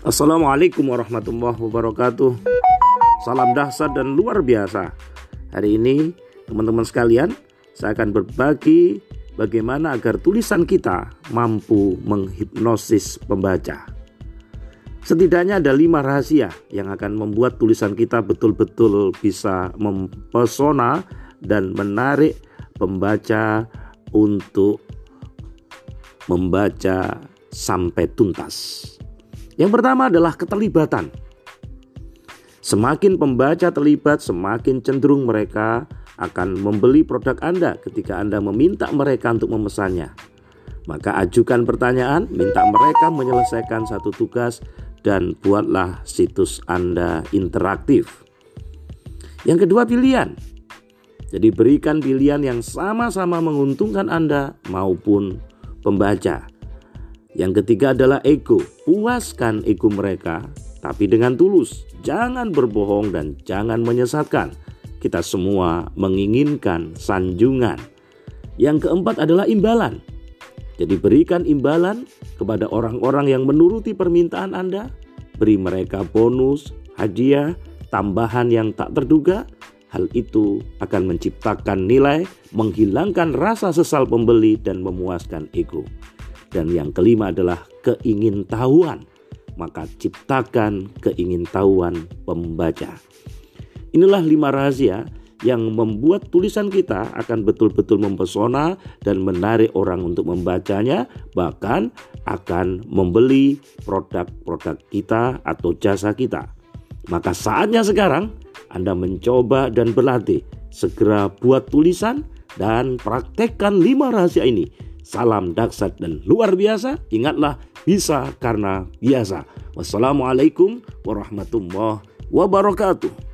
Assalamualaikum warahmatullahi wabarakatuh. Salam dahsyat dan luar biasa. Hari ini, teman-teman sekalian, saya akan berbagi bagaimana agar tulisan kita mampu menghipnosis pembaca. Setidaknya ada lima rahasia yang akan membuat tulisan kita betul-betul bisa mempesona dan menarik pembaca untuk membaca sampai tuntas. Yang pertama adalah keterlibatan. Semakin pembaca terlibat, semakin cenderung mereka akan membeli produk Anda ketika Anda meminta mereka untuk memesannya. Maka ajukan pertanyaan, minta mereka menyelesaikan satu tugas, dan buatlah situs Anda interaktif. Yang kedua, pilihan. Jadi, berikan pilihan yang sama-sama menguntungkan Anda maupun pembaca. Yang ketiga adalah ego. Puaskan ego mereka, tapi dengan tulus. Jangan berbohong dan jangan menyesatkan. Kita semua menginginkan sanjungan. Yang keempat adalah imbalan. Jadi berikan imbalan kepada orang-orang yang menuruti permintaan Anda. Beri mereka bonus, hadiah, tambahan yang tak terduga. Hal itu akan menciptakan nilai, menghilangkan rasa sesal pembeli dan memuaskan ego. Dan yang kelima adalah keingintahuan. Maka ciptakan keingintahuan pembaca. Inilah lima rahasia yang membuat tulisan kita akan betul-betul mempesona dan menarik orang untuk membacanya, bahkan akan membeli produk-produk kita atau jasa kita. Maka saatnya sekarang Anda mencoba dan berlatih. Segera buat tulisan dan praktekkan lima rahasia ini Salam daksat dan luar biasa. Ingatlah bisa karena biasa. Wassalamualaikum warahmatullahi wabarakatuh.